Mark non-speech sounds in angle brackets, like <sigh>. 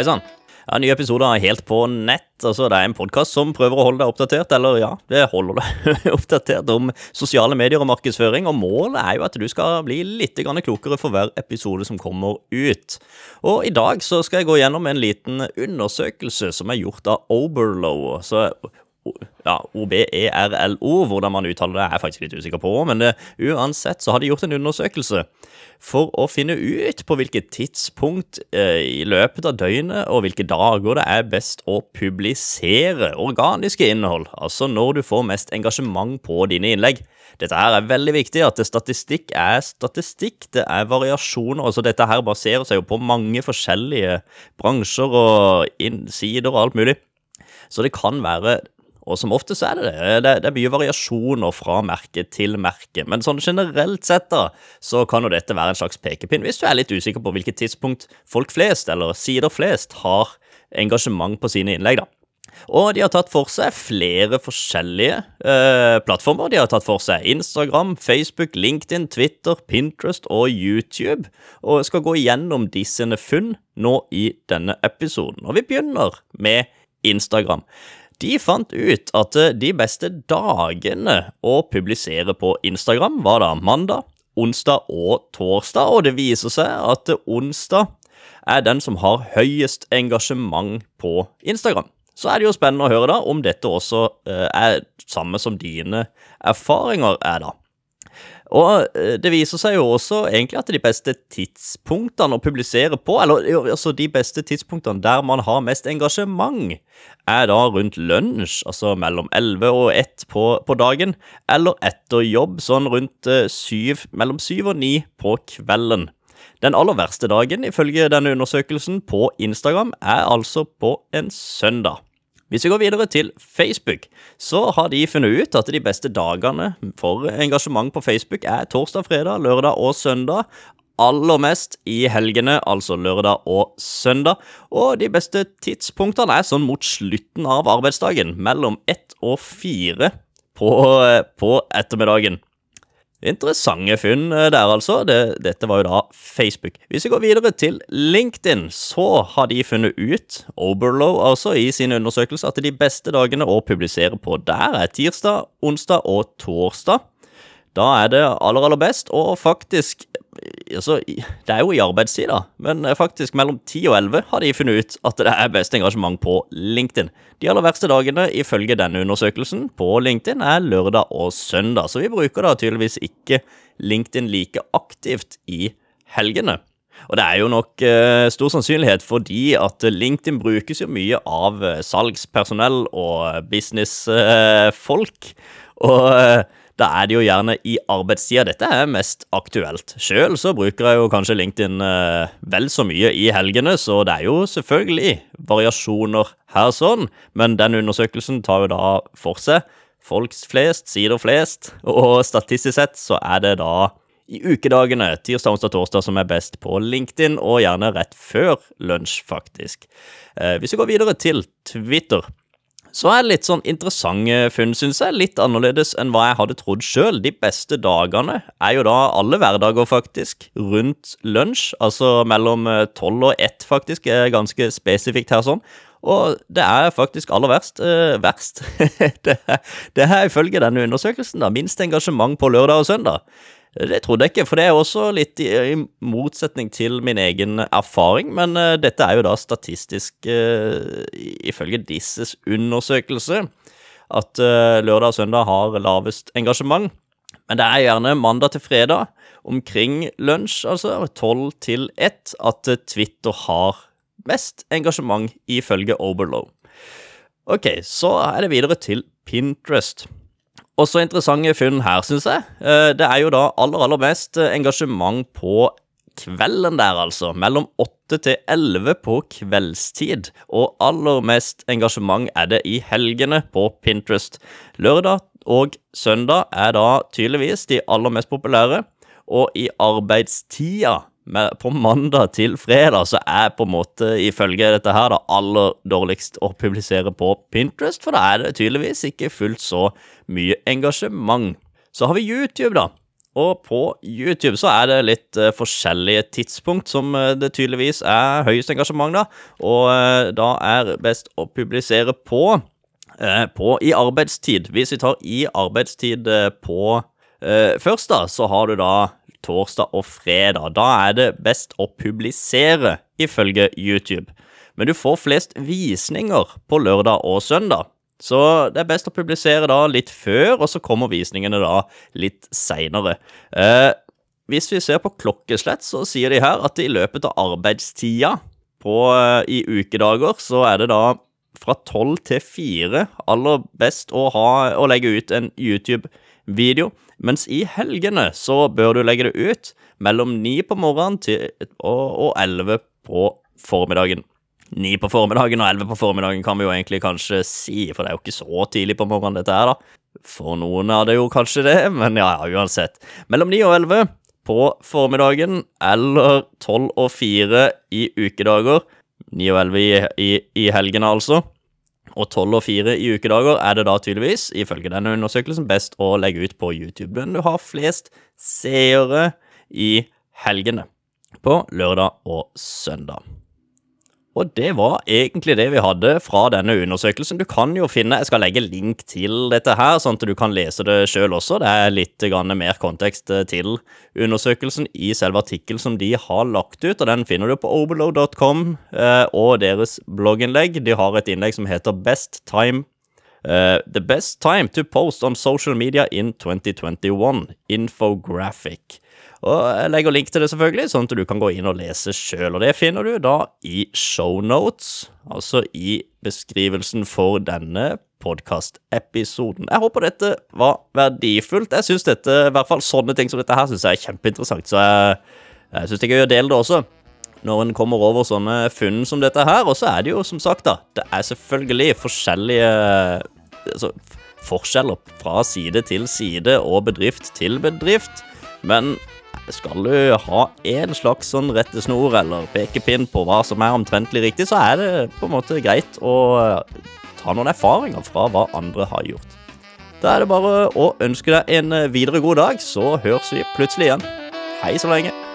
Hei sann. Ja, Nye episoder helt på nett. altså Det er en podkast som prøver å holde deg oppdatert, eller ja, det holder deg <laughs> oppdatert om sosiale medier og markedsføring. Og målet er jo at du skal bli litt klokere for hver episode som kommer ut. Og i dag så skal jeg gå gjennom en liten undersøkelse som er gjort av Oberlow. Så ja, O-B-E-R-L-O, hvordan man uttaler det, er jeg faktisk litt usikker på. Men det, uansett så har de gjort en undersøkelse for å finne ut på hvilket tidspunkt eh, i løpet av døgnet og hvilke dager det er best å publisere organiske innhold. Altså når du får mest engasjement på dine innlegg. Dette her er veldig viktig, at statistikk er statistikk. Det er variasjoner. altså Dette her baserer seg jo på mange forskjellige bransjer og sider og alt mulig. Så det kan være og som ofte så er det det. Det, er mye variasjoner fra merke til merke. Men sånn generelt sett da, så kan jo dette være en slags pekepinn hvis du er litt usikker på hvilket tidspunkt folk flest, eller sider flest, har engasjement på sine innlegg. da. Og de har tatt for seg flere forskjellige eh, plattformer. De har tatt for seg Instagram, Facebook, LinkedIn, Twitter, Pinterest og YouTube. Og skal gå igjennom disse funn nå i denne episoden. Og vi begynner med Instagram. De fant ut at eh, de beste dagene å publisere på Instagram var da mandag, onsdag og torsdag, og det viser seg at onsdag er den som har høyest engasjement på Instagram. Så er det jo spennende å høre da om dette også eh, er samme som dine erfaringer er, da. Og eh, det viser seg jo også egentlig at de beste tidspunktene å publisere på, eller altså de beste tidspunktene der man har mest engasjement, er da rundt lunsj, altså mellom 11 og 1 på, på dagen, eller etter jobb, sånn rundt 7, mellom 7 og 9 på kvelden. Den aller verste dagen, ifølge denne undersøkelsen på Instagram, er altså på en søndag. Hvis vi går videre til Facebook, så har de funnet ut at de beste dagene for engasjement på Facebook er torsdag, fredag, lørdag og søndag. Aller mest i helgene, altså lørdag og søndag. Og de beste tidspunktene er sånn mot slutten av arbeidsdagen, mellom ett og fire på, på ettermiddagen. Interessante funn eh, der, altså. Det, dette var jo da Facebook. Hvis vi går videre til LinkedIn, så har de funnet ut, Oberlow altså, i sin undersøkelse, at de beste dagene å publisere på der er tirsdag, onsdag og torsdag. Da er det aller, aller best, og faktisk altså, Det er jo i arbeidstida, men faktisk mellom 10 og 11 har de funnet ut at det er best engasjement på LinkedIn. De aller verste dagene ifølge denne undersøkelsen på LinkedIn er lørdag og søndag, så vi bruker da tydeligvis ikke LinkedIn like aktivt i helgene. Og det er jo nok uh, stor sannsynlighet fordi at LinkedIn brukes jo mye av uh, salgspersonell og businessfolk. Og da er det jo gjerne i arbeidstida dette er mest aktuelt. Sjøl så bruker jeg jo kanskje LinkedIn eh, vel så mye i helgene, så det er jo selvfølgelig variasjoner her sånn, men den undersøkelsen tar jo da for seg folks flest, sider flest, og statistisk sett så er det da i ukedagene, tirsdag, onsdag, torsdag, som er best på LinkedIn, og gjerne rett før lunsj, faktisk. Eh, hvis vi går videre til Twitter, så er det litt sånn interessante funn, syns jeg. Litt annerledes enn hva jeg hadde trodd sjøl. De beste dagene er jo da alle hverdager, faktisk. Rundt lunsj, altså mellom eh, tolv og ett, faktisk. er Ganske spesifikt her sånn. Og det er faktisk aller verst. Eh, verst. <laughs> det, det er ifølge denne undersøkelsen da, minst engasjement på lørdag og søndag. Det trodde jeg ikke, for det er også litt i, i motsetning til min egen erfaring. Men uh, dette er jo da statistisk, uh, ifølge disses undersøkelse, at uh, lørdag og søndag har lavest engasjement. Men det er gjerne mandag til fredag, omkring lunsj, altså tolv til 1, at Twitter har mest engasjement, ifølge Oberlow. Ok, så er det videre til Pinterest. Også interessante funn her, syns jeg. Eh, det er jo da aller, aller mest eh, engasjement på kvelden der, altså. Mellom 8 til 11 på kveldstid. Og aller mest engasjement er det i helgene på Pinterest. Lørdag og søndag er da tydeligvis de aller mest populære. Og i arbeidstida på mandag til fredag så er på en måte ifølge dette her det aller dårligst å publisere på Pinterest, for da er det tydeligvis ikke fullt så mye engasjement. Så har vi YouTube, da. Og på YouTube så er det litt uh, forskjellige tidspunkt som uh, det tydeligvis er høyest engasjement, da. Og uh, da er best å publisere på, på i arbeidstid. Hvis vi tar i arbeidstid på først, da, så har du da torsdag og fredag. Da er det best å publisere, ifølge YouTube. Men du får flest visninger på lørdag og søndag. Så det er best å publisere da litt før, og så kommer visningene da litt seinere. Eh, hvis vi ser på klokkeslett, så sier de her at i løpet av arbeidstida på, eh, i ukedager, så er det da fra tolv til fire aller best å, ha, å legge ut en YouTube-video. Mens i helgene så bør du legge det ut mellom ni på morgenen til, og elleve på formiddagen ni på formiddagen og elleve på formiddagen, kan vi jo egentlig kanskje si, for det er jo ikke så tidlig på morgenen, dette her, da. For noen er det jo kanskje det, <laughs> men ja, ja, uansett. Mellom ni og elleve på formiddagen eller tolv og fire i ukedager. Ni og elleve i, i, i helgene, altså. Og tolv og 4 i ukedager er det da tydeligvis, ifølge denne undersøkelsen, best å legge ut på YouTube. Men du har flest seere i helgene. På lørdag og søndag. Og det var egentlig det vi hadde fra denne undersøkelsen. Du kan jo finne Jeg skal legge link til dette her, sånn at du kan lese det sjøl også. Det er litt mer kontekst eh, til undersøkelsen i selve artikkelen som de har lagt ut. Og den finner du på overload.com eh, og deres blogginnlegg. De har et innlegg som heter Best Time Uh, the best time to post on social media in 2021. Infographic. Og Jeg legger link til det, selvfølgelig, sånn at du kan gå inn og lese sjøl. Det finner du da i shownotes, altså i beskrivelsen for denne podkastepisoden. Jeg håper dette var verdifullt. Jeg syns dette, i hvert fall sånne ting som dette her, synes jeg er kjempeinteressant. Så jeg, jeg syns det er gøy å dele det også. Når en kommer over sånne funn som dette her. Og så er det jo, som sagt, da, det er selvfølgelig forskjellige altså, forskjeller fra side til side og bedrift til bedrift. Men skal du ha en slags sånn rettesnor eller pekepinn på hva som er omtrentlig riktig, så er det på en måte greit å ta noen erfaringer fra hva andre har gjort. Da er det bare å ønske deg en videre god dag, så høres vi plutselig igjen. Hei så lenge.